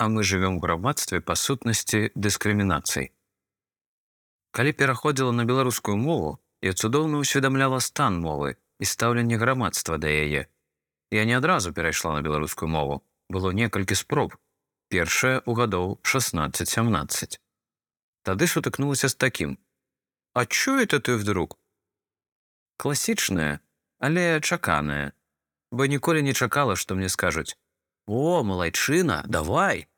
а мы жывём у грамадстве па сутнасці дыскрымінацый. Калі пераходзіла на беларускую мову, я цудоўна ўсведамляла стан мовы і стаўленне грамадства да яе. Я не адразу перайшла на беларускую мову, было некалькі спроб. Першае ў гадоў 16-17. Тады сутыкнулася з такім: « А чё это ты вдруг? Класічнае, але чаканае, бо ніколі не чакала, што мне скажуць: « О, малайчына, давай!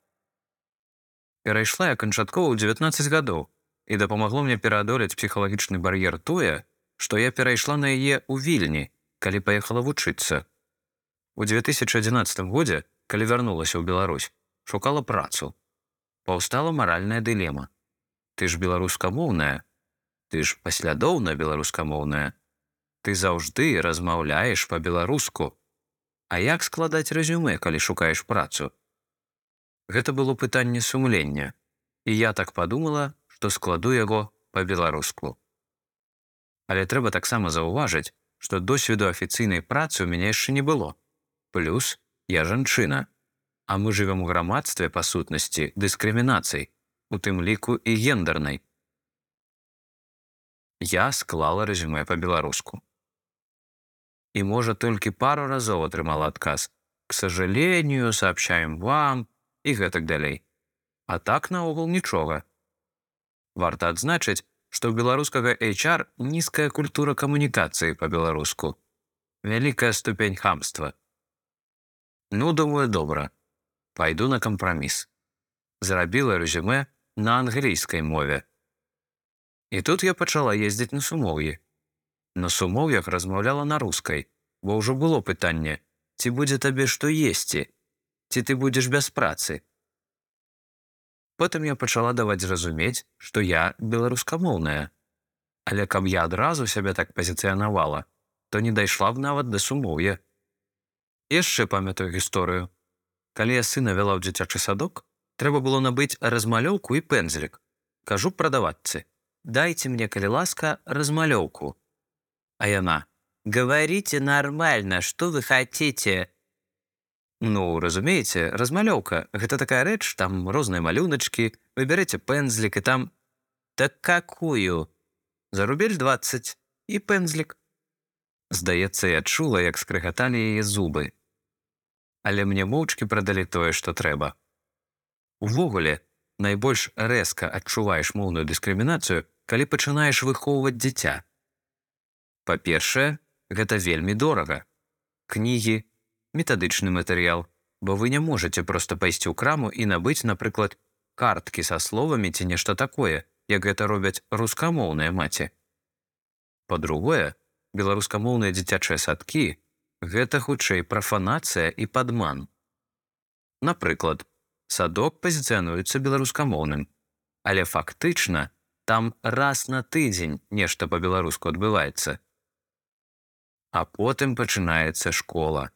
Перайшла я канчаткова ў 19 гадоў і дапамагло мне пераадолець псіхалагічны бар'ер тое, што я перайшла на яе ў вільні, калі паехала вучыцца. У 2011 годзе, калі вярнулася ў Беларусь, шукала працу. Паўстала маральная дылема. Ты ж беларускамоўная, ты ж паслядоўна беларускамоўная. Ты заўжды размаўляеш па-беларуску. А як складаць рэзюме, калі шукаеш працу? Гэта было пытанне сумлення, і я так падумала, што складу яго па-беларуску. Але трэба таксама заўважыць, што досведу афіцыйнай працы ў мяне яшчэ не было. Плюс я жанчына, а мы жывем у грамадстве па сутнасці дыскрымінацый, у тым ліку і гендернай. Я склала рэзюме па-беларуску. І можа толькі пару разоў атрымала адказ. К сожалению, сообщаем вам і гэтак далей. А так наогул нічога. Варта адзначыць, што ў беларускага HR нізкая культура камунікацыі па-беларуску. Вялікая ступень хамства. Ну думаю добра, пайду на кампраміс. Зрабіла рэзюме на англійскай мове. І тут я пачала ездзіць на сумоўі. На сумоўях размаўляла на рускай, бо ўжо было пытанне, ці будзе табе што есці, ці ты будзеш без працы. Потым я пачала даваць зразумець, што я беларускамоўная. Але каб я адразу сябе так пазіцыянавала, то не дайшла б нават да сумоўя. Яшчэ памятаю гісторыю. Калі я сына вяла ў дзіцячы садок, трэба было набыць размалёўку і пензлік. Кажу прадаватцы: дайце мне, калі ласка, размалёўку. А яна: говорите нормально, что вы хотите, Ну разумееце, размалёўка гэта такая рэч, там розныя малюначкі, выбярэце пензлік і там так какую зарубель 20 і пензлік. Здаецца, я чула, як скрыгаталі яе зубы. Але мне моўчкі прадалі тое, што трэба. Увогуле, найбольш рэзка адчуваеш моўную дыскрымінацыю, калі пачынаеш выхоўваць дзіця. Па-першае, гэта вельмі дорага. Кнігі, метадычны матэрыял, бо вы не можете проста пайсці ў краму і набыць, напрыклад, карткі са словамі ці нешта такое, як гэта робяць рускамоўныя маці. Па-другое, беларускамоўныя дзіцячыя садкі гэта хутчэй прафанацыя і падман. Напрыклад, садок пазіцыянуецца беларускамоўным, але фактычна там раз на тыдзень нешта па-беларуску адбываецца. А потым пачынаецца школа.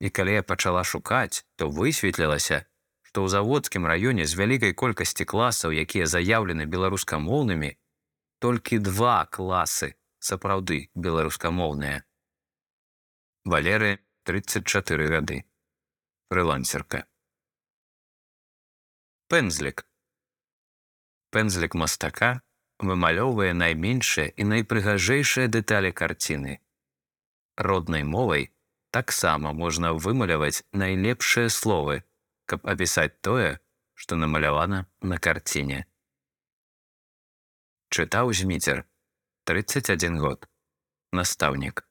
І калі я пачала шукаць, то высветлілася, што ў заводскім раёне з вялікай колькасці класаў, якія заяўлены беларускамоўнымі, толькі два класы сапраўды беларускамоўныя. Валеры 34 гады. Фрылансерка. Пензлік. Пензлік мастака вымалёўвае найменшыя і найпрыгажэйшыя дэталі карціны. Роднай мовай таксама можна вымаляваць найлепшыя словы, каб апісаць тое, што намалявана на карціне. Чытаў зміцер 31 год. Настаўнік.